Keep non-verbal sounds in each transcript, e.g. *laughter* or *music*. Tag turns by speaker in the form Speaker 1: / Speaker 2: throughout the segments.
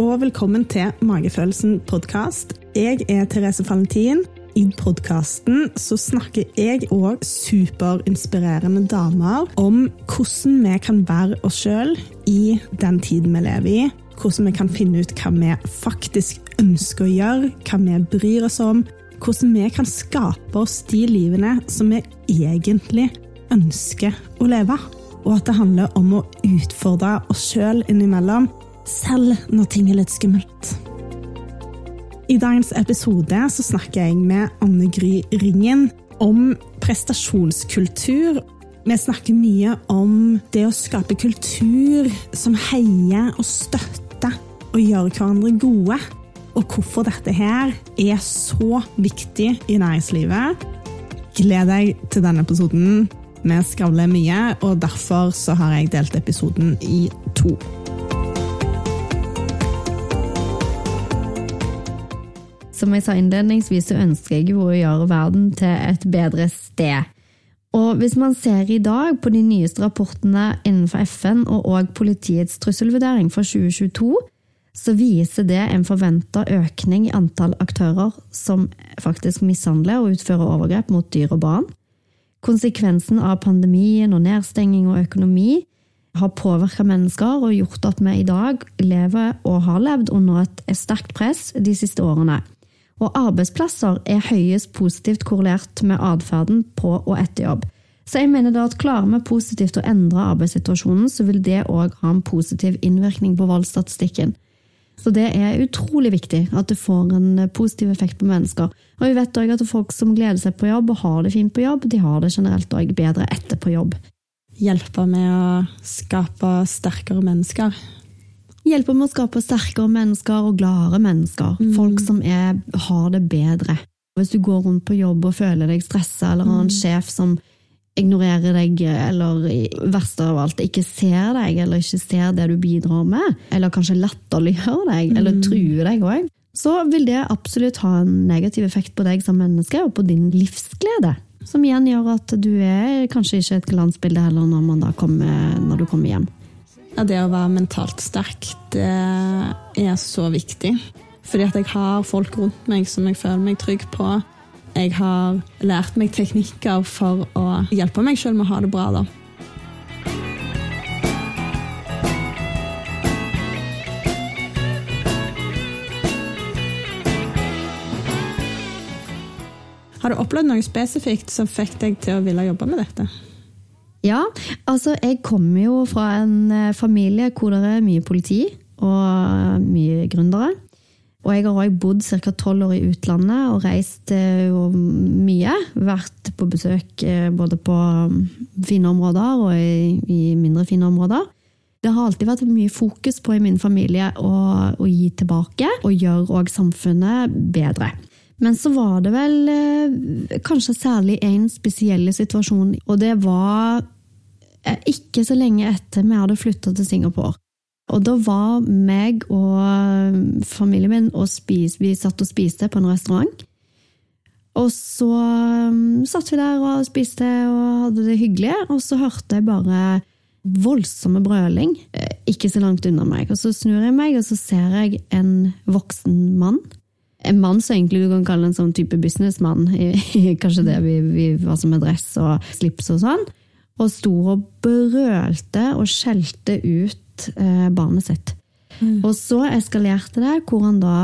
Speaker 1: og velkommen til Magefølelsen podkast. Jeg er Therese Valentin. I podkasten snakker jeg og superinspirerende damer om hvordan vi kan være oss sjøl i den tiden vi lever i. Hvordan vi kan finne ut hva vi faktisk ønsker å gjøre, hva vi bryr oss om. Hvordan vi kan skape oss de livene som vi egentlig ønsker å leve og at det handler om å utfordre oss sjøl innimellom, selv når ting er litt skummelt. I dagens episode så snakker jeg med Anne Gry Ringen om prestasjonskultur. Vi snakker mye om det å skape kultur som heier og støtter og gjør hverandre gode. Og hvorfor dette her er så viktig i næringslivet. Gled deg til denne episoden. Vi skravler mye, og derfor så har jeg delt episoden i to.
Speaker 2: Som jeg sa innledningsvis, så ønsker jeg jo å gjøre verden til et bedre sted. Og hvis man ser i dag på de nyeste rapportene innenfor FN og òg politiets trusselvurdering for 2022, så viser det en forventa økning i antall aktører som faktisk mishandler og utfører overgrep mot dyr og barn. Konsekvensen av pandemien og nedstenging og økonomi har påvirka mennesker og gjort at vi i dag lever og har levd under et sterkt press de siste årene. Og arbeidsplasser er høyest positivt korrelert med atferden på og etter jobb. Så jeg mener da at klarer vi positivt å endre arbeidssituasjonen, så vil det òg ha en positiv innvirkning på voldsstatistikken. Så det er utrolig viktig at det får en positiv effekt på mennesker. Og vi vet òg at folk som gleder seg på jobb og har det fint på jobb, de har det generelt òg bedre etter på jobb.
Speaker 1: Hjelpe med å skape sterkere mennesker.
Speaker 2: Hjelpe med å skape sterkere mennesker og gladere mennesker. Mm. Folk som er, har det bedre. Hvis du går rundt på jobb og føler deg stressa, eller har en mm. sjef som ignorerer deg, eller i verste av alt ikke ser deg, eller ikke ser det du bidrar med, eller kanskje latterliggjør deg, eller mm. truer deg òg, så vil det absolutt ha en negativ effekt på deg som menneske, og på din livsglede. Som igjen gjør at du er kanskje ikke et glansbilde heller når, kommer, når du kommer hjem.
Speaker 1: Ja, det å være mentalt sterk, det er så viktig. Fordi at jeg har folk rundt meg som jeg føler meg trygg på jeg har lært meg teknikker for å hjelpe meg sjøl med å ha det bra. da. Har du opplevd noe spesifikt som fikk deg til å ville jobbe med dette?
Speaker 2: Ja, altså jeg kommer jo fra en eh, familie hvor det er mye politi og mye gründere. Og jeg har òg bodd ca. tolv år i utlandet og reist eh, mye. Vært på besøk eh, både på mm, fine områder og i, i mindre fine områder. Det har alltid vært mye fokus på i min familie å, å gi tilbake, og gjøre òg samfunnet bedre. Men så var det vel eh, kanskje særlig én spesiell situasjon, og det var ikke så lenge etter vi hadde flytta til Singapore. Og da var meg og familien min og spis, vi satt og spiste på en restaurant. Og så satt vi der og spiste og hadde det hyggelig, og så hørte jeg bare voldsomme brøling eh, ikke så langt unna meg. Og så snur jeg meg, og så ser jeg en voksen mann. En mann som egentlig du kan kalle en sånn type businessmann, kanskje det vi, vi var som med dress og slips og sånn. Og sto og brølte og skjelte ut eh, barnet sitt. Mm. Og så eskalerte det, hvor han da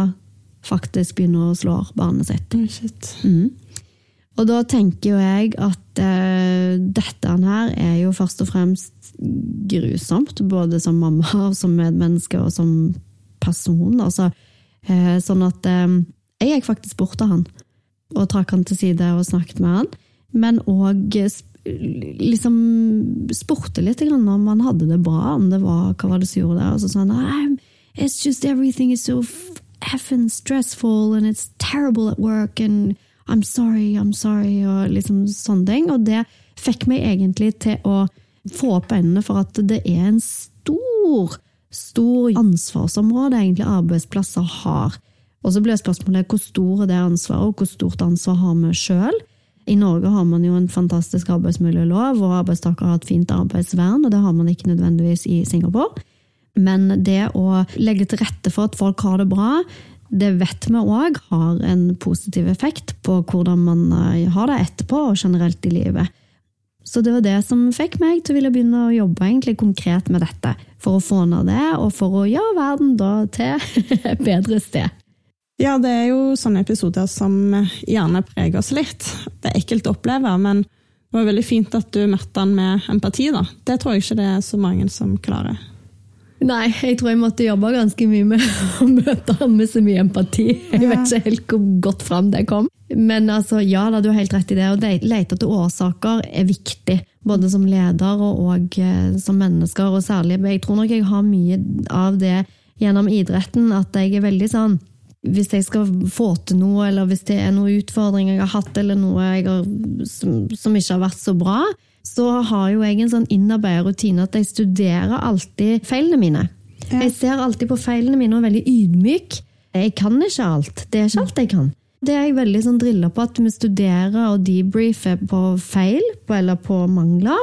Speaker 2: faktisk begynner å slå barnet sitt.
Speaker 1: Oh, mm.
Speaker 2: Og da tenker jo jeg at eh, dette her er jo først og fremst grusomt, både som mamma, som medmenneske og som person. Altså, eh, sånn at eh, jeg gikk faktisk bort til han og trakk han til side og snakket med han. Men òg liksom spurte litt om han hadde det bra, om det var hva var det som gjorde det. Og så sa han It's just everything is so effing stressful and it's terrible at work and I'm sorry, I'm sorry, og liksom sånne ting. Og det fikk meg egentlig til å få opp øynene for at det er en stor, stor ansvarsområde egentlig arbeidsplasser har. Og så blir spørsmålet hvor stor er det ansvaret, og hvor stort ansvar har vi sjøl? I Norge har man jo en fantastisk arbeidsmiljølov, og arbeidstakere har et fint arbeidsvern, og det har man ikke nødvendigvis i Singapore. Men det å legge til rette for at folk har det bra, det vet vi òg har en positiv effekt på hvordan man eh, har det etterpå og generelt i livet. Så det var det som fikk meg til å ville begynne å jobbe egentlig konkret med dette. For å få ned det, og for å gjøre verden da til *laughs* et bedre sted.
Speaker 1: Ja, det er jo sånne episoder som gjerne preger oss litt. Det er ekkelt å oppleve, men det var veldig fint at du møtte han med empati. da. Det tror jeg ikke det er så mange som klarer.
Speaker 2: Nei, jeg tror jeg måtte jobbe ganske mye med *laughs* å møte ham med så mye empati. Jeg vet ikke helt hvor godt fram det kom. Men altså, ja da, du har helt rett i det. Å lete etter årsaker er viktig. Både som leder og, og eh, som mennesker, og særlig Jeg tror nok jeg har mye av det gjennom idretten, at jeg er veldig sånn hvis jeg skal få til noe, eller hvis det er noen utfordringer jeg har hatt, eller noe har, som, som, ikke har vært så bra, så har jo jeg en sånn innarbeidet rutine at jeg studerer alltid feilene mine. Ja. Jeg ser alltid på feilene mine og er veldig ydmyk. Jeg kan ikke alt. Det er ikke alt jeg kan. Det er jeg veldig sånn drilla på, at vi studerer og debriefer på feil eller på mangler.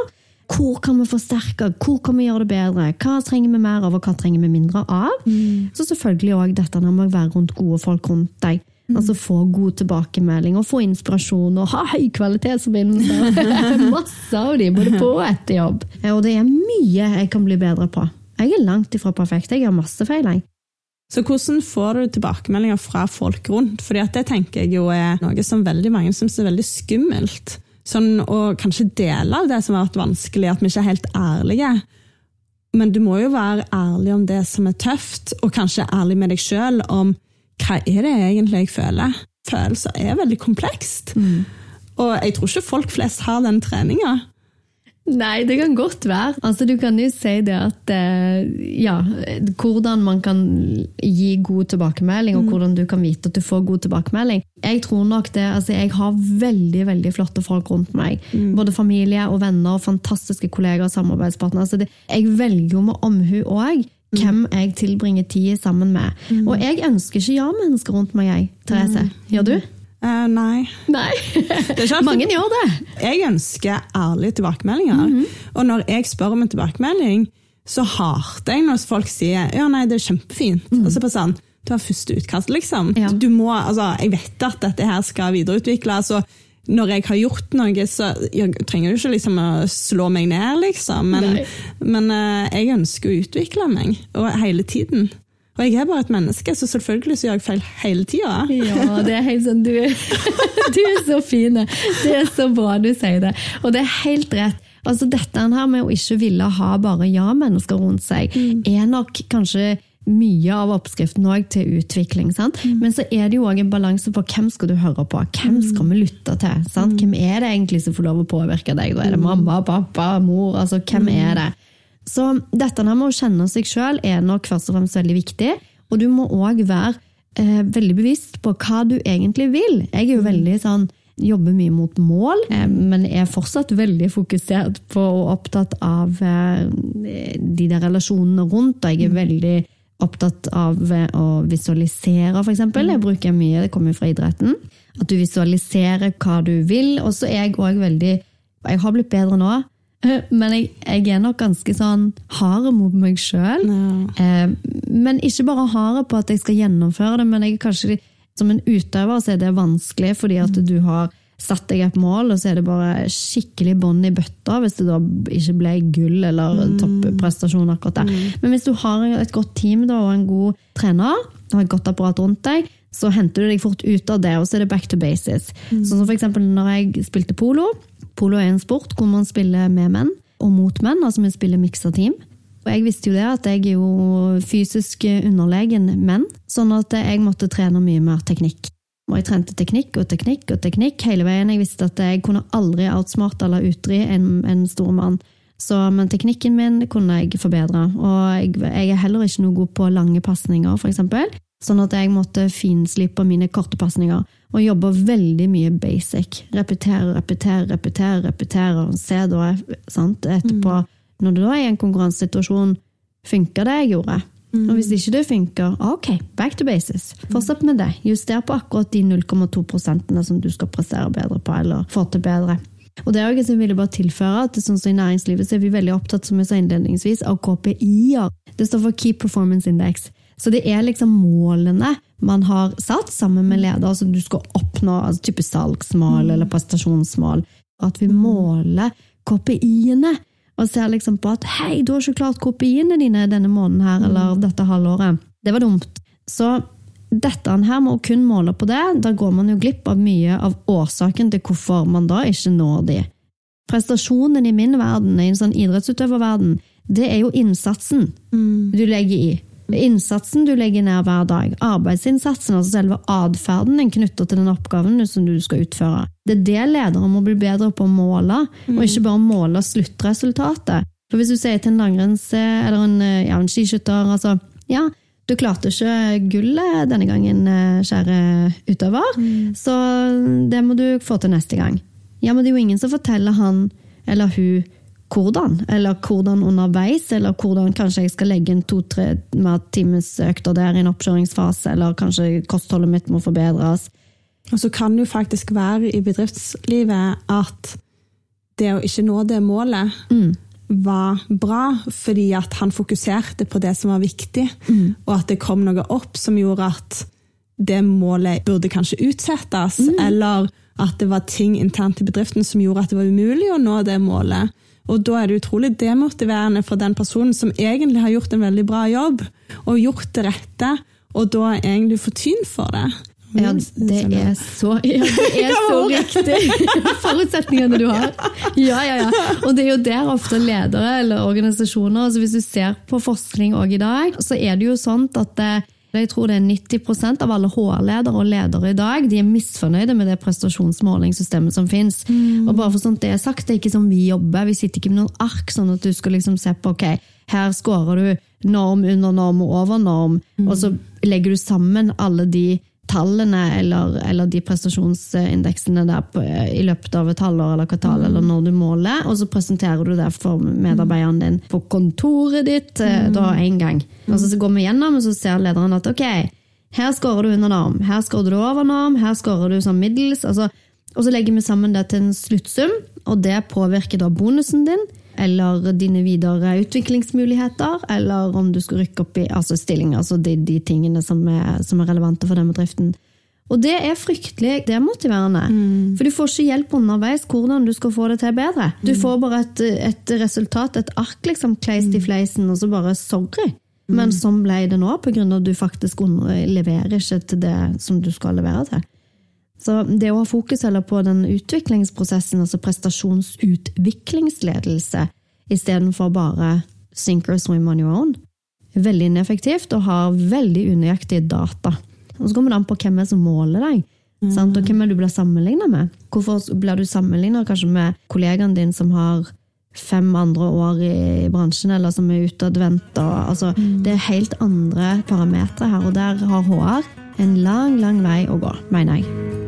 Speaker 2: Hvor kan vi forsterke, hvor kan vi gjøre det bedre? Hva trenger vi mer av, og hva trenger vi mindre av? Mm. Så selvfølgelig òg dette med å være rundt gode folk rundt deg. Mm. Altså Få god tilbakemelding og få inspirasjon og ha høy kvalitetsforbindelser. *laughs* Masse av de, både på og etter jobb. Og det er mye jeg kan bli bedre på. Jeg er langt ifra perfekt. Jeg har masse feil. jeg.
Speaker 1: Så hvordan får du tilbakemeldinger fra folk rundt? Fordi det tenker jeg jo er noe som veldig mange syns er veldig skummelt. Sånn og kanskje dele av det som har vært vanskelig, at vi ikke er helt ærlige. Men du må jo være ærlig om det som er tøft, og kanskje ærlig med deg sjøl om hva er det egentlig jeg føler. Følelser er veldig komplekst. Mm. Og jeg tror ikke folk flest har den treninga.
Speaker 2: Nei, det kan godt være. Altså, du kan jo si det at eh, Ja, hvordan man kan gi god tilbakemelding, og mm. hvordan du kan vite at du får god tilbakemelding. Jeg tror nok det, altså jeg har veldig veldig flotte folk rundt meg. Mm. Både familie og venner fantastiske kolleger og samarbeidspartnere. Altså jeg velger jo med omhu òg mm. hvem jeg tilbringer tid sammen med. Mm. Og jeg ønsker ikke ja-mennesker rundt meg, jeg, Therese. Mm. Gjør du?
Speaker 1: Uh, nei.
Speaker 2: nei. Mange gjør det.
Speaker 1: Jeg ønsker ærlige tilbakemeldinger. Mm -hmm. Og når jeg spør om en tilbakemelding, så hater jeg når folk sier ja, nei, det er kjempefint. Mm. Og så på sånn, Du har første utkast, liksom. Ja. Du må, altså, jeg vet at dette her skal videreutvikles. og når jeg har gjort noe, så jeg trenger du ikke liksom å slå meg ned, liksom. Men, men uh, jeg ønsker å utvikle meg, og hele tiden. Og jeg er bare et menneske, så selvfølgelig så gjør jeg feil hele tida.
Speaker 2: Ja, det er helt sånn, du, *laughs* du er så fin. Det er så bra du sier det. Og det er helt rett. Altså Dette her med å ikke ville ha bare ja-mennesker rundt seg, mm. er nok kanskje mye av oppskriften òg til utvikling. sant? Mm. Men så er det jo òg en balanse på hvem skal du høre på, hvem mm. skal vi lytte til? sant? Mm. Hvem er det egentlig som får lov å påvirke deg? Da er det mm. mamma, pappa, mor? altså Hvem er det? Så dette med å kjenne seg sjøl er nok først og fremst veldig viktig. Og du må òg være eh, veldig bevisst på hva du egentlig vil. Jeg er jo veldig sånn Jobber mye mot mål, eh, men er fortsatt veldig fokusert på og opptatt av eh, de der relasjonene rundt. Og jeg er veldig opptatt av eh, å visualisere, f.eks. Jeg bruker mye, det kommer fra idretten. At du visualiserer hva du vil. Og så er jeg òg veldig Jeg har blitt bedre nå Men jeg, jeg, er nok ganske sånn hard mot meg sjøl. Ja. Eh, men ikke bare hard på at jeg skal gjennomføre det, men jeg kanskje som en utøver så er det vanskelig fordi at du har satt deg et mål, og så er det bare skikkelig bånd i bøtta hvis det da ikke ble gull eller mm. topprestasjon akkurat der. Mm. Men hvis du har et godt team da, og en god trener, og et godt apparat rundt deg, så henter du deg fort ut av det, og så er det back to basis. Mm. Sånn som for eksempel når jeg spilte polo. Polo er en sport hvor man spiller med menn og mot menn, altså vi spiller miksa team. Og jeg visste jo det at jeg er jo fysisk underlegen menn, sånn at jeg måtte trene mye mer teknikk. Og jeg trente teknikk og teknikk og teknikk hele veien. Jeg visste at jeg kunne aldri outsmarte eller utri en, en stor mann. Så, men teknikken min kunne jeg forbedre. Og jeg, jeg er heller ikke noe god på lange pasninger, f.eks. Sånn at jeg måtte finslipe mine korte pasninger og jobbe veldig mye basic. Repetere, repetere, repetere, repetere. og Se da sant, etterpå, mm. når du da er i en konkurransesituasjon, funker det jeg gjorde? Mm. Og hvis ikke det funker, ok, back to basis. Fortsett med det. Juster på akkurat de 0,2 prosentene som du skal prestere bedre på, eller få til bedre. Og det er jo ikke så jeg vil bare tilføre at sånn som I næringslivet så er vi veldig opptatt som jeg sa innledningsvis, av KPI-er. Det står for Key Performance Index. Så det er liksom målene man har satt sammen med leder som du skal oppnå, altså type salgsmål eller prestasjonsmål. At vi måler KPI-ene og ser liksom på at hei, du har ikke klart KPI-ene dine denne måneden her, eller dette halvåret. Det var dumt. Så dette her må kun måle på det. Da går man jo glipp av mye av årsaken til hvorfor man da ikke når de. Prestasjonen i min verden, i en sånn idrettsutøververden, det er jo innsatsen mm. du legger i. Innsatsen du legger ned hver dag, arbeidsinnsatsen, altså selve atferden din knytta til den oppgaven som du skal utføre. Det er det ledere må bli bedre på å måle, mm. og ikke bare måle sluttresultatet. For Hvis du sier til en langrenns- eller en, ja, en skiskytter altså, ja, du klarte ikke gullet denne gangen, eh, kjære utøver, mm. så det må du få til neste gang. Ja, men det er jo ingen som forteller han eller hun hvordan, eller hvordan underveis, eller hvordan kanskje jeg skal legge inn to-tre timesøkter der i en oppkjøringsfase, eller kanskje kostholdet mitt må forbedres.
Speaker 1: Og så kan det jo faktisk være i bedriftslivet at det å ikke nå det målet mm var bra, fordi at han fokuserte på det som var viktig, mm. og at det kom noe opp som gjorde at det målet burde kanskje utsettes, mm. eller at det var ting internt i bedriften som gjorde at det var umulig å nå det målet. Og da er det utrolig demotiverende for den personen som egentlig har gjort en veldig bra jobb, og gjort det rette, og da er egentlig får tyn for det.
Speaker 2: Ja, det er så, ja, det er *laughs* så riktig! *laughs* Forutsetningene du har. Ja, ja, ja. Og det er jo der ofte ledere eller organisasjoner altså Hvis du ser på forskning òg i dag, så er det jo sånn at det, jeg tror det er 90% av alle HR-ledere og ledere i dag de er misfornøyde med det prestasjonsmålingssystemet som finnes. Mm. Og bare for sånt det er sagt, det er ikke sånn vi jobber. Vi sitter ikke med noen ark sånn at du skal liksom se på ok, her scorer du norm under norm og over norm, mm. og så legger du sammen alle de tallene eller, eller, de prestasjonsindeksene på, i løpet av et halvår eller kvartal, mm. eller når du måler, og så presenterer du det for medarbeideren din på kontoret ditt eh, mm. da en gang. Og så, så går vi gjennom, og så ser lederen at ok, her skårer du under norm, her skårer du over norm, her skårer du sånn middels. Altså, og så legger vi sammen det til en sluttsum, og det påvirker da bonusen din eller dine videre utviklingsmuligheter, eller om du skal rykke opp i altså stillinger, altså de, de tingene som er, som er, relevante for den bedriften. Og det er fryktelig demotiverende, mm. for du får ikke hjelp underveis hvordan du skal få det til bedre. Du mm. får bare et, et resultat, et ark, liksom, kleist i mm. fleisen, og så bare sorry. Mm. Men sånn ble det nå, av at du faktisk leverer ikke til det som du skal levere til. Så det å ha fokus heller på den utviklingsprosessen, altså prestasjonsutviklingsledelse, istedenfor bare sink or swim on your own, er veldig ineffektivt og har veldig unøyaktige data. Og så kommer det an på hvem er som måler deg. Mm. Og hvem er du blir sammenligna med? Hvorfor blir du sammenligna med kollegaen din som har fem andre år i bransjen, eller som er utadvendt? Altså, mm. Det er helt andre parametere her, og der har HR en lang, lang vei å gå, mener jeg.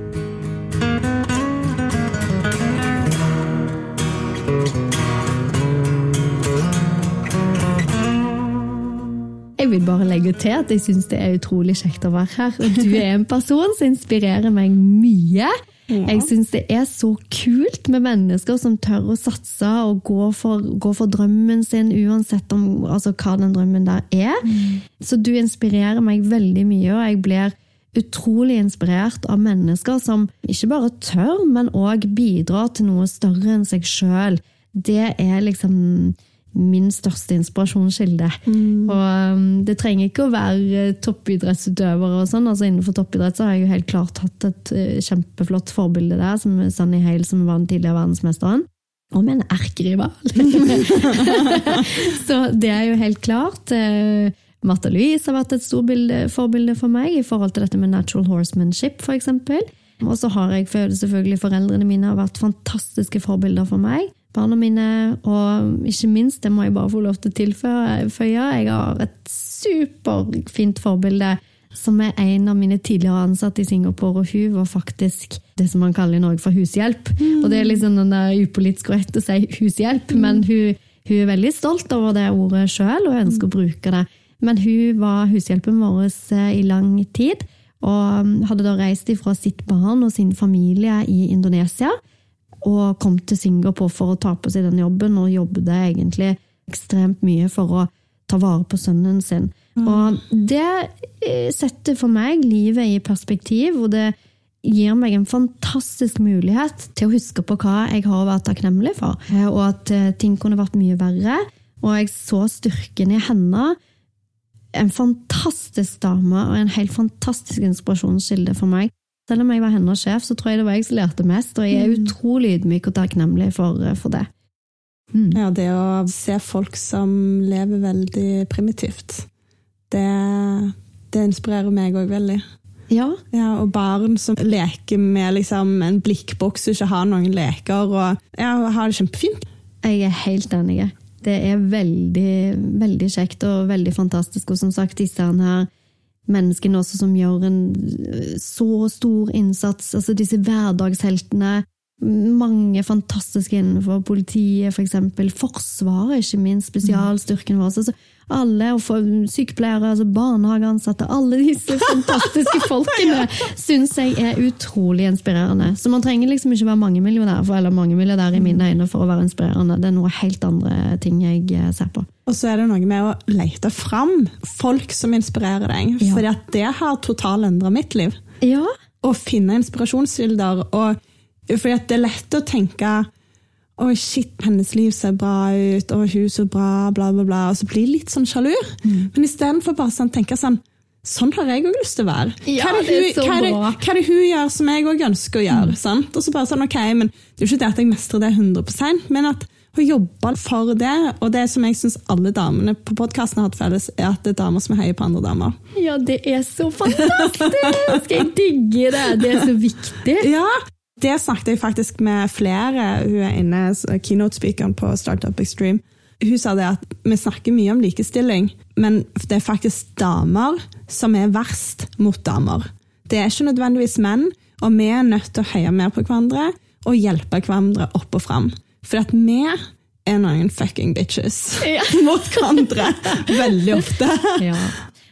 Speaker 2: Jeg vil bare legge til at jeg syns det er utrolig kjekt å være her. Og du er en person som inspirerer meg mye. Jeg syns det er så kult med mennesker som tør å satse og gå for, gå for drømmen sin, uansett om, altså, hva den drømmen der er. Mm. Så du inspirerer meg veldig mye, og jeg blir utrolig inspirert av mennesker som ikke bare tør, men òg bidrar til noe større enn seg sjøl. Det er liksom min største inspirasjonskilde. Mm. Og um, det trenger ikke å være toppidrettsutøvere og sånn. altså Innenfor toppidrett så har jeg jo helt klart hatt et uh, kjempeflott forbilde der, som Sunny Hale, som var den tidligere verdensmesteren. Og med en erkerival! *laughs* så det er jo helt klart. Uh, Martha Louise har vært et stort forbilde for meg i forhold til dette med natural horsemanship, f.eks. Og så har jeg selvfølgelig foreldrene mine har vært fantastiske forbilder for meg. Barna mine, og ikke minst, det må jeg bare få lov til å tilføye, jeg har et superfint forbilde som er en av mine tidligere ansatte i Singapore, og hun var faktisk det som man kaller i Norge for hushjelp. Mm. Og det er liksom den der upolitisk korrekt å si hushjelp, mm. men hun, hun, er veldig stolt over det ordet sjøl og ønsker mm. å bruke det. Men hun var hushjelpen vår eh, i lang tid, og um, hadde da reist ifra sitt barn og sin familie i Indonesia. Og kom til Singapore for å ta på seg den jobben, og jobbet egentlig ekstremt mye for å ta vare på sønnen sin. Mm. Og det eh, setter for meg livet i perspektiv, og det gir meg en fantastisk mulighet til å huske på hva jeg har vært takknemlig for, og at eh, ting kunne vært mye verre. Og jeg så styrken i henne. En fantastisk dame og en helt fantastisk inspirasjonskilde for meg. Selv om jeg var hennes sjef, så tror jeg det var jeg som lærte mest, og jeg er mm. utrolig ydmyk og takknemlig for, for det.
Speaker 1: Mm. Ja, det å se folk som lever veldig primitivt, det, det inspirerer meg òg veldig.
Speaker 2: Ja.
Speaker 1: ja. Og barn som leker med liksom, en blikkboks og ikke har noen leker, og ja, har det kjempefint.
Speaker 2: Jeg er helt enig. Det er veldig, veldig kjekt og veldig fantastisk. Og som sagt, disse her menneskene også som gjør en eh, så stor innsats. Altså disse hverdagsheltene. Mange fantastiske innenfor politiet, f.eks. For eksempel. Forsvaret, ikke minst. Spesialstyrken vår. Altså, alle, sykepleiere, altså barnehageansatte, alle disse *laughs* fantastiske folkene syns jeg er utrolig inspirerende. Så man trenger liksom ikke være mangemillionær for, eller mangemilliardær i mine øyne for å være inspirerende. Det er noe helt andre ting jeg eh, ser på.
Speaker 1: Og så er det noe med å lete fram folk som inspirerer deg. Ja. Fordi det har totalt endra mitt liv.
Speaker 2: Ja.
Speaker 1: Å finne inspirasjonskilder. Og, fordi det er lett å tenke Oi, shit, hennes liv ser bra ut, og hun så bra, bla, bla, bla. Og så blir litt sånn sjalu. Mm. Men istedenfor bare sånn, tenke sånn Sånn har jeg òg lyst til å være.
Speaker 2: Ja, hva, er det hun, det hva, er det,
Speaker 1: hva er det hun gjør som jeg òg ønsker å gjøre? Mm. Og så bare sånn, ok, men Det er jo ikke det at jeg mestrer det 100% men at hun jobber for det. Og det som jeg syns alle damene på podkasten har hatt felles, er at det er damer som heier på andre damer.
Speaker 2: Ja, det er så fantastisk! Jeg digger det! Det er så viktig.
Speaker 1: Ja, det snakket jeg faktisk med flere. Hun er inne, keynote-speakeren på Startup Extreme. Hun sa det at vi snakker mye om likestilling, men det er faktisk damer som er verst mot damer. Det er ikke nødvendigvis menn, og vi er nødt til å heie mer på hverandre og hjelpe hverandre opp og fram. For at vi er noen fucking bitches ja. *laughs* mot hverandre veldig ofte.
Speaker 2: Ja.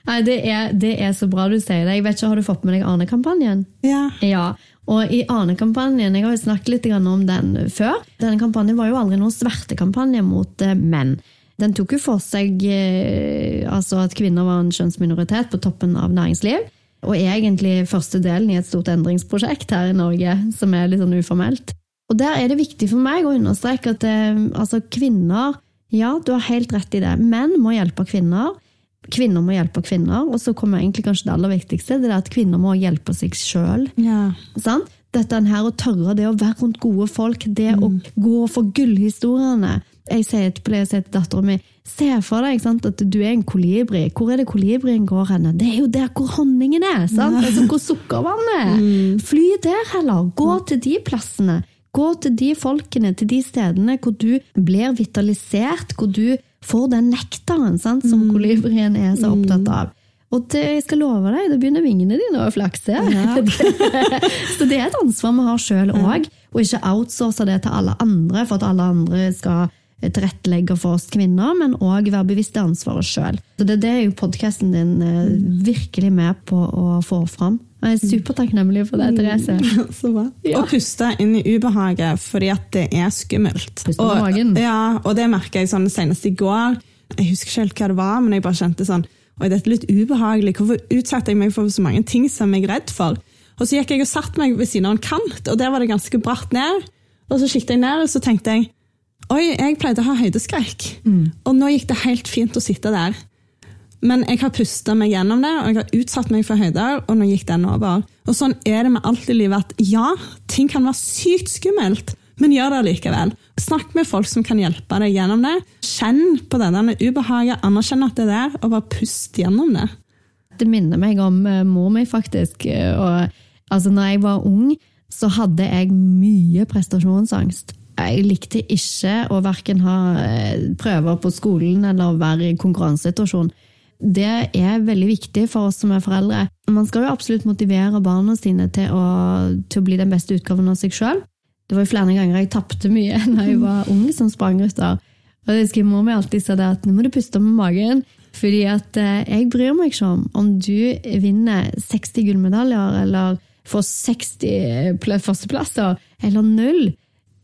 Speaker 2: Nei, det er, det er, så bra du sier det. Jeg vet ikke, Har du fått med deg Arne-kampanjen?
Speaker 1: Ja.
Speaker 2: ja. Og i Ane-kampanjen, jeg har jo snakket litt om den før, denne kampanjen var jo aldri noen svertekampanje mot eh, menn. Den tok jo for seg eh, altså at kvinner var en kjønnsminoritet på toppen av næringsliv. Og egentlig første delen i et stort endringsprosjekt her i Norge, som er litt sånn uformelt. Og der er det viktig for meg å understreke at eh, altså, kvinner Ja, du har helt rett i det. Menn må hjelpe kvinner. Kvinner må hjelpe kvinner. Og så kommer egentlig kanskje det aller viktigste, det er at kvinner må hjelpe seg sjøl.
Speaker 1: Ja.
Speaker 2: Dette her å tørre, det å være rundt gode folk, det mm. å gå for gullhistoriene. Jeg sier til, jeg sier til dattera mi se for deg sant, at du er en kolibri. Hvor er det kolibrien går henne? Det er jo der hvor honningen er! Sant? Altså, hvor sukkervannet er. Mm. Fly der heller. Gå til de plassene. Gå til de folkene, til de stedene hvor du blir vitalisert, hvor du får den nektaren sant, som mm. kolibrien er så opptatt av. Og det, jeg skal love deg, da begynner vingene dine å flakse. Ja. *laughs* så det er et ansvar vi har sjøl òg, og ikke outsource det til alle andre for at alle andre skal tilrettelegge for oss kvinner, men òg være bevisst det ansvaret sjøl. Det, det er jo podkasten din eh, virkelig med på å få fram. Jeg er supertakknemlig for det, Therese. *laughs*
Speaker 1: Så bra. Ja. Å puste inn i ubehaget fordi at det er skummelt.
Speaker 2: Puste og, magen.
Speaker 1: Ja, og det merka jeg sånn senest i går. Jeg husker ikke helt hva det var, men jeg bare kjente sånn Oi, dette er litt ubehagelig. Hvorfor utsatte jeg meg for så mange ting som jeg er redd for? Og så gikk jeg og satte meg ved siden av en kant, og der var det ganske bratt ned. Og så kikket jeg ned, og så tenkte jeg Oi, jeg pleide å ha høydeskrekk. Mm. Og nå gikk det helt fint å sitte der. Men jeg har pusta meg gjennom det, og jeg har utsatt meg for høyder, og nå gikk den over. Og sånn er det med alt i livet, at ja, ting kan være sykt skummelt, men gjør det likevel. Snakk med folk som kan hjelpe deg gjennom det. Kjenn på det der ubehaget, anerkjenn at det er der, og bare pust gjennom det.
Speaker 2: Det minner meg om uh, mor mi, faktisk. Og, altså, når jeg var ung, så hadde jeg mye prestasjonsangst. Jeg likte ikke å verken ha eh, prøver på skolen eller være i konkurransesituasjon det er veldig viktig for oss som er foreldre. Man skal jo absolutt motivere barna sine til å, til å bli den beste utgaven av seg sjøl. Det var jo flere ganger jeg tapte mye *laughs* da jeg var *laughs* ung som sprangrytter. Og jeg husker mor mi alltid sa det at nå må du puste med magen. Fordi at eh, jeg bryr meg ikke om om du vinner 60 gullmedaljer eller får 60 førsteplasser eller null.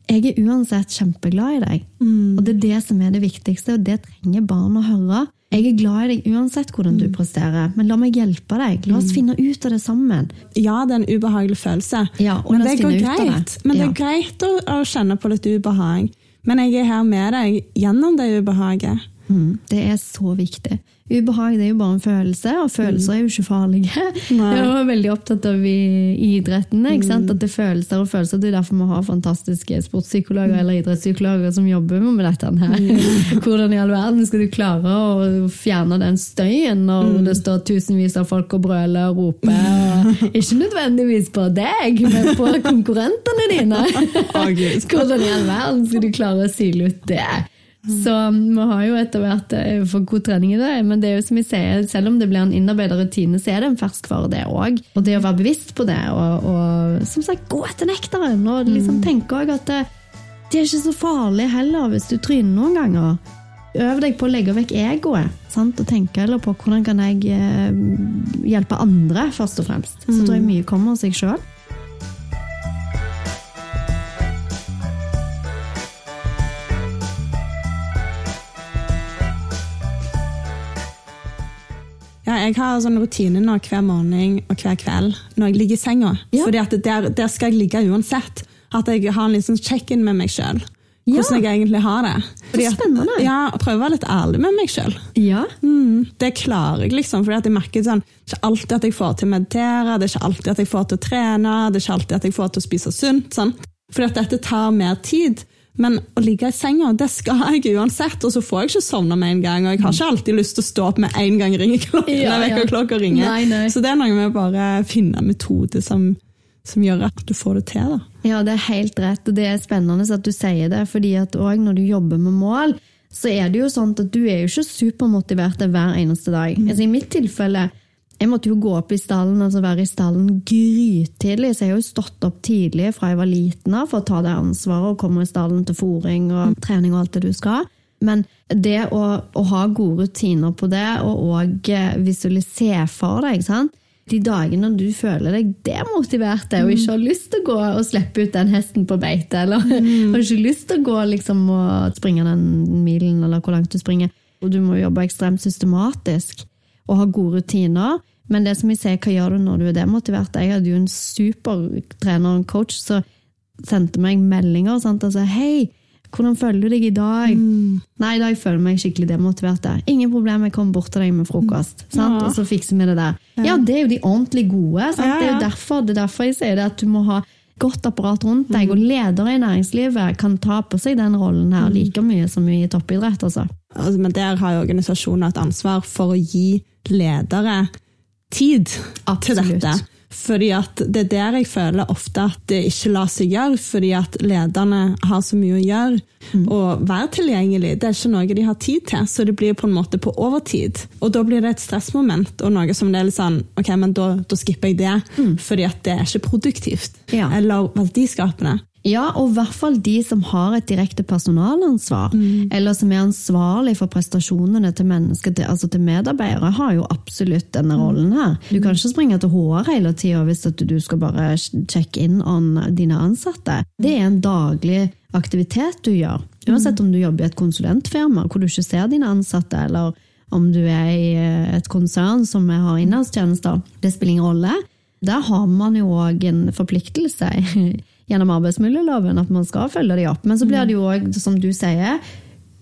Speaker 2: jeg er uansett kjempeglad i deg. Og det er det som er det viktigste, og det trenger barn å høre. Jeg er glad i deg uansett hvordan du presterer, men la meg hjelpe deg. La oss finne ut av det sammen.
Speaker 1: Ja, det er en ubehagelig følelse,
Speaker 2: Ja, og
Speaker 1: men det går
Speaker 2: greit. det.
Speaker 1: Men
Speaker 2: ja.
Speaker 1: det er greit å, å kjenne på litt ubehag. Men jeg er her med deg gjennom det ubehaget.
Speaker 2: Mm, det er så viktig. Ubehag det er jo bare en følelse, og følelser er jo ikke farlige.
Speaker 1: Nei. *laughs*
Speaker 2: Jeg var veldig opptatt av i, i idretten sant? at det er følelser og følelser. Det er derfor vi har fantastiske sportspsykologer eller idrettspsykologer som jobber med dette her. *laughs* Hvordan i all verden skal du klare å fjerne den støyen når det står tusenvis av folk og brøler og roper? Og ikke nødvendigvis på deg, men på *laughs* konkurrentene dine. Hvordan i all verden skal du klare å sile ut det? Så vi har jo etter hvert eh, fått god trening i det, men det er jo som jeg sier, selv om det blir en innarbeida rutine, så er det en ferskvare, det òg. Og det å være bevisst på det, og, og som sagt, gå etter nektaren, og liksom tenke også at det, det er ikke så farlig heller hvis du tryner noen ganger. Øv deg på å legge vekk egoet, sant? og tenke eller på hvordan kan jeg eh, hjelpe andre, først og fremst. Så tror jeg mye kommer av seg sjøl.
Speaker 1: Ja, jeg har sånn rutine nå hver morgen og hver kveld når jeg ligger i senga.
Speaker 2: Ja.
Speaker 1: Fordi at der, der skal jeg ligge uansett. At jeg har en liten check-in med meg sjøl.
Speaker 2: Ja.
Speaker 1: Hvordan jeg egentlig har det. Fordi at-
Speaker 2: spennende.
Speaker 1: Ja, Prøve å være litt ærlig med meg sjøl.
Speaker 2: Ja.
Speaker 1: Mm, det klarer jeg, liksom. Fordi at jeg merker sånn, Det er ikke alltid at jeg får til å meditere, det er ikke alltid at jeg får til å trene, det er ikke alltid at jeg får til å spise sunt. Sånn. Fordi at dette tar mer tid. Men å ligge i senga, det skal jeg uansett. Og så får jeg ikke sovne med en gang. Og jeg har ikke alltid lyst til å stå opp med en gang ringeklokken
Speaker 2: Ja, ja.
Speaker 1: klokka ringer.
Speaker 2: Nei, nei.
Speaker 1: Så det er noe med å bare finne en metode som, som gjør at du får det til. da.
Speaker 2: Ja, det er helt rett, og det er spennende at du sier det, fordi at òg når du jobber med mål, så er det jo sånn at du er jo ikke supermotivert hver eneste dag. Altså I mitt tilfelle, jeg måtte jo gå opp i stallen, altså være i stallen grytidlig, så jeg har jo stått opp tidlig fra jeg var liten av for å ta det ansvaret og komme i stallen til fòring og trening og alt det du skal. Men det å, å ha gode rutiner på det, og òg visualisere for deg, sant? de dagene du føler deg demotivert og ikke har lyst til å gå og slippe ut den hesten på beite, eller *laughs* har ikke lyst til å gå liksom, og springe den milen, eller hvor langt du springer, og du må jobbe ekstremt systematisk og har gode rutiner. Men det som jeg sier, hva gjør du når du er demotivert? Jeg hadde jo en super trener og coach som sendte meg meldinger. Sant? Altså, hei, hvordan føler du deg i dag? Nei, i dag føler jeg meg skikkelig demotivert. der. Ingen problem, jeg kommer bort til deg med frokost. Sant?
Speaker 1: Ja.
Speaker 2: Og så fikser vi det der. Ja, det er jo de ordentlig gode. Sant?
Speaker 1: Ja,
Speaker 2: Det er jo derfor, det er derfor jeg sier det, at du må ha godt apparat rundt deg, og ledere i næringslivet kan ta på seg den rollen her like mye som i toppidrett. altså.
Speaker 1: Altså, men der har jo organisasjoner et ansvar for å gi ledere tid til dette. Fordi at Det er der jeg føler ofte at det ikke lar seg gjøre, fordi at lederne har så mye å gjøre. Og være tilgjengelig det er ikke noe de har tid til, så det blir på en måte på overtid. Og Da blir det et stressmoment, og noe som det er litt sånn Ok, men da, da skipper jeg det, fordi at det er ikke produktivt.
Speaker 2: Ja.
Speaker 1: Eller verdiskapende.
Speaker 2: Ja, og i hvert fall de som har et direkte personalansvar, eller som er ansvarlig for prestasjonene til mennesker, til, altså til medarbeidere, har jo absolutt denne rollen her. Du kan ikke springe til HR hele tida hvis du skal bare sjekke inn on dine ansatte. Det er en daglig aktivitet du gjør. Uansett om du jobber i et konsulentfirma hvor du ikke ser dine ansatte, eller om du er i et konsern som har innholdstjenester. Det spiller ingen rolle. Der har man jo òg en forpliktelse *laughs* gjennom arbeidsmiljøloven at man skal følge de opp. Men så blir det jo òg, som du sier,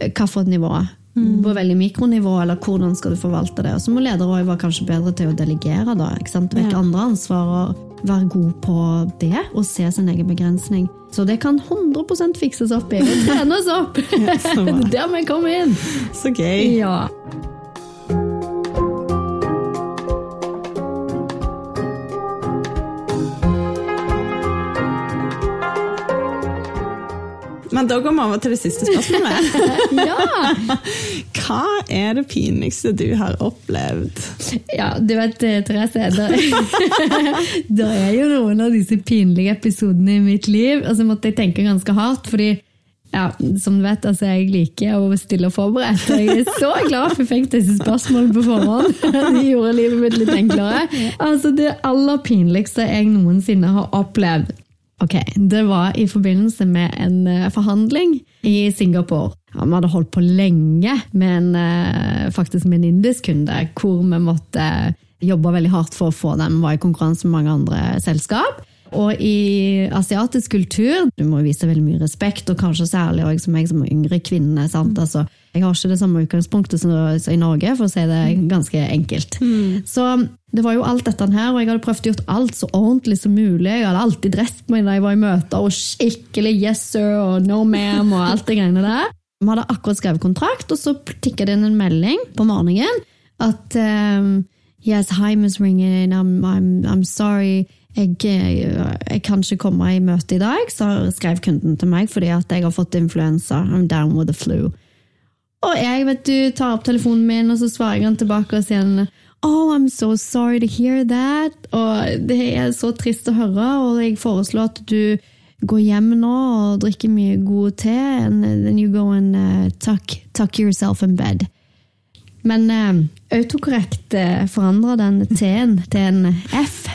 Speaker 2: hva for et nivå. På veldig mikronivå, eller hvordan skal du forvalte det. Og så må ledere også være kanskje bedre til å delegere, da. Ikke sant? Vekk
Speaker 1: Ja.
Speaker 2: andre ansvar og være god på det, og se sin egen begrensning. Så det kan 100 fikses opp i, og trenes opp! *laughs*
Speaker 1: ja. *laughs*
Speaker 2: Det er der vi kommer inn!
Speaker 1: Så gøy.
Speaker 2: Ja.
Speaker 1: Men da går vi over til det siste spørsmålet. *laughs*
Speaker 2: ja.
Speaker 1: Hva er det pinligste du har opplevd?
Speaker 2: Ja, du vet, eh, Therese, det, *laughs* er jo noen av disse pinlige episodene i mitt liv. Og så måtte jeg tenke ganske hardt, fordi ja, som du vet, altså, jeg liker å stille og forberedt. Jeg er så glad for jeg fikk disse spørsmålene på forhånd. *laughs* De gjorde livet mitt litt enklere. Altså, Det aller pinligste jeg noensinne har opplevd, Ok, Det var i forbindelse med en eh, forhandling i Singapore. Vi hadde holdt på lenge med en, eh, faktisk med en indisk kunde, hvor vi måtte jobbe veldig hardt for å få dem. Vi var i konkurranse med mange andre selskap. Og i asiatisk kultur du må vise veldig mye respekt, og kanskje særlig også som jeg som yngre kvinne. sant? Altså, jeg har ikke det samme utgangspunktet som i Norge, for å si det ganske enkelt. Mm. Så det var jo alt dette her, og jeg hadde prøvd å gjøre alt så ordentlig som mulig. Jeg hadde alltid drest meg da jeg var i møter, og skikkelig yes sir og no ma'am og alt det greiene der. Vi hadde akkurat skrevet kontrakt, og så tikka det inn en melding på morgenen at um, Yes, hi, Miss Ringen. I'm, I'm, I'm sorry. Jeg, jeg, kan ikke komme i møte i dag, så skrev kunden til meg fordi at jeg har fått influensa. I'm down with the flu. Og jeg vet du, tar opp telefonen min, og så svarer han tilbake og sier Oh, I'm so sorry to hear that. Og det er så trist å høre, og jeg foreslår at du går hjem nå og drikker mye god te, and then you go and uh, tuck, tuck yourself in bed. Men uh, autokorrekt uh, forandra den T-en til en F.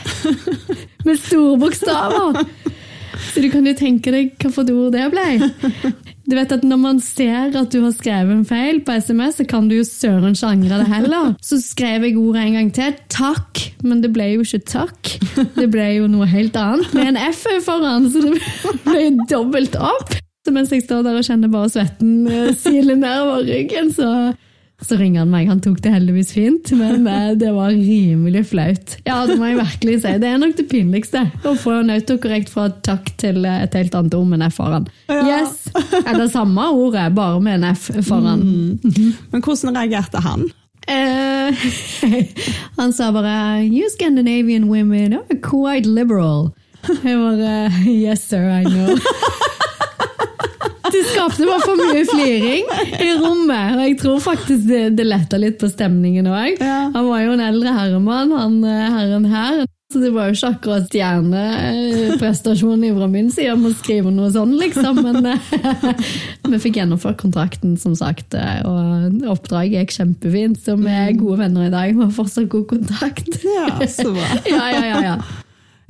Speaker 2: *laughs* Med store bokstaver! Så du kan jo tenke deg hva for et ord det ble. Du vet at Når man ser at du har skrevet en feil på SMS, så kan du jo søren ikke angre det heller. *laughs* Så skrev jeg ordet en gang til. Takk. Men det ble jo ikke takk. Det ble jo noe helt annet med en F foran, så det ble jo dobbelt opp. Så mens jeg står der og kjenner bare svetten eh, sile nedover ryggen, så så ringer han meg. Han tok det heldigvis fint, men eh, det var rimelig flaut. Ja, det må jeg virkelig si. Det er nok det pinligste. Å få en autokorrekt fra takk til et helt annet ord med en F foran. Yes! Eller samme ordet, bare med en F foran.
Speaker 1: Mm. Men hvordan reagerte han?
Speaker 2: Eh, *laughs* han sa bare 'You Scandinavian women are quite liberal'. Jeg bare 'Yes, sir, I know'. *laughs* Det skapte bare for mye fliring i rommet. Og jeg tror faktisk det, det letta litt på stemningen òg. Ja. Han var jo en eldre herremann, han eh, herren her. Så det var jo ikke akkurat stjerneprestasjon fra min side om å skrive noe sånn, liksom. Men *laughs* vi fikk gjennomført kontrakten, som sagt. Og oppdraget gikk kjempefint. Så vi er gode venner i dag. Vi har fortsatt god kontakt.
Speaker 1: Ja, så bra. *laughs*
Speaker 2: ja, ja, ja, ja.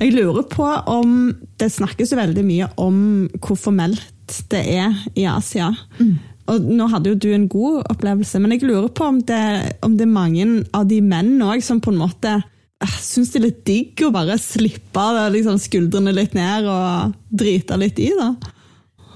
Speaker 1: Jeg lurer på om Det snakkes jo veldig mye om hvor formelt det er i Asia. Mm. Og nå hadde jo du en god opplevelse, men jeg lurer på om det, om det er mange av de mennene òg som på en måte eh, syns det er litt digg å bare slippe liksom, skuldrene litt ned og drite litt i, da.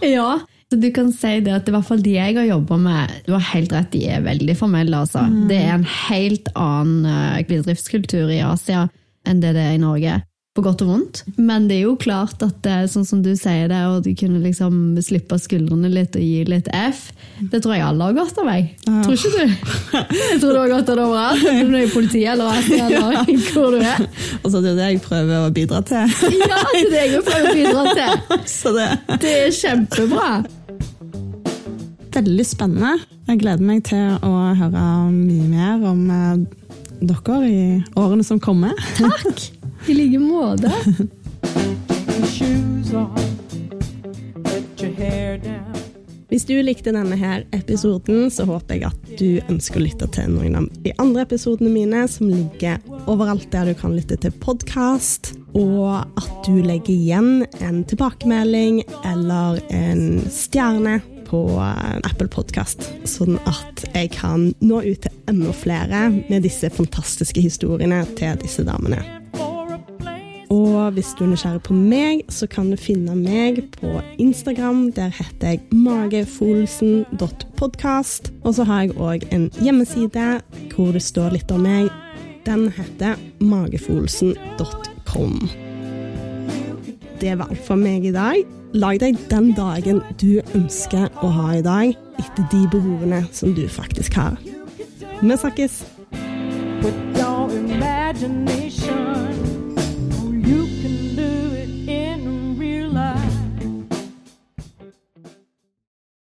Speaker 2: Ja, så du kan si det at i hvert fall de jeg har jobba med, du har helt rett, de er veldig formelle. altså. Mm. Det er en helt annen bedriftskultur i Asia enn det det er i Norge på godt og vondt. Men det er jo klart at det, sånn som du sier det, og du kunne liksom slippe skuldrene litt og gi litt F, det tror jeg alle har godt av. meg. Ja. Tror ikke du? *laughs* Jeg tror du har godt av det overalt, enten du er i politiet eller eller hvor du er.
Speaker 1: Og så er det det jeg prøver å bidra til.
Speaker 2: Ja, det er det jeg prøver å bidra til. *laughs* Så det. det er kjempebra.
Speaker 1: Veldig spennende. Jeg gleder meg til å høre mye mer om eh, dere i årene som kommer.
Speaker 2: Takk! I like måte.
Speaker 1: Hvis du likte denne her episoden, så håper jeg at du ønsker å lytte til noen av de andre episodene mine, som ligger overalt der du kan lytte til podkast, og at du legger igjen en tilbakemelding eller en stjerne på Apple Podkast, sånn at jeg kan nå ut til enda flere med disse fantastiske historiene til disse damene. Og hvis du er nysgjerrig på meg, så kan du finne meg på Instagram. Der heter jeg magefolsen.podkast. Og så har jeg òg en hjemmeside hvor det står litt om meg. Den heter magefolsen.com. Det var alt for meg i dag. Lag deg den dagen du ønsker å ha i dag, etter de behovene som du faktisk har. Vi snakkes! With your imagination You can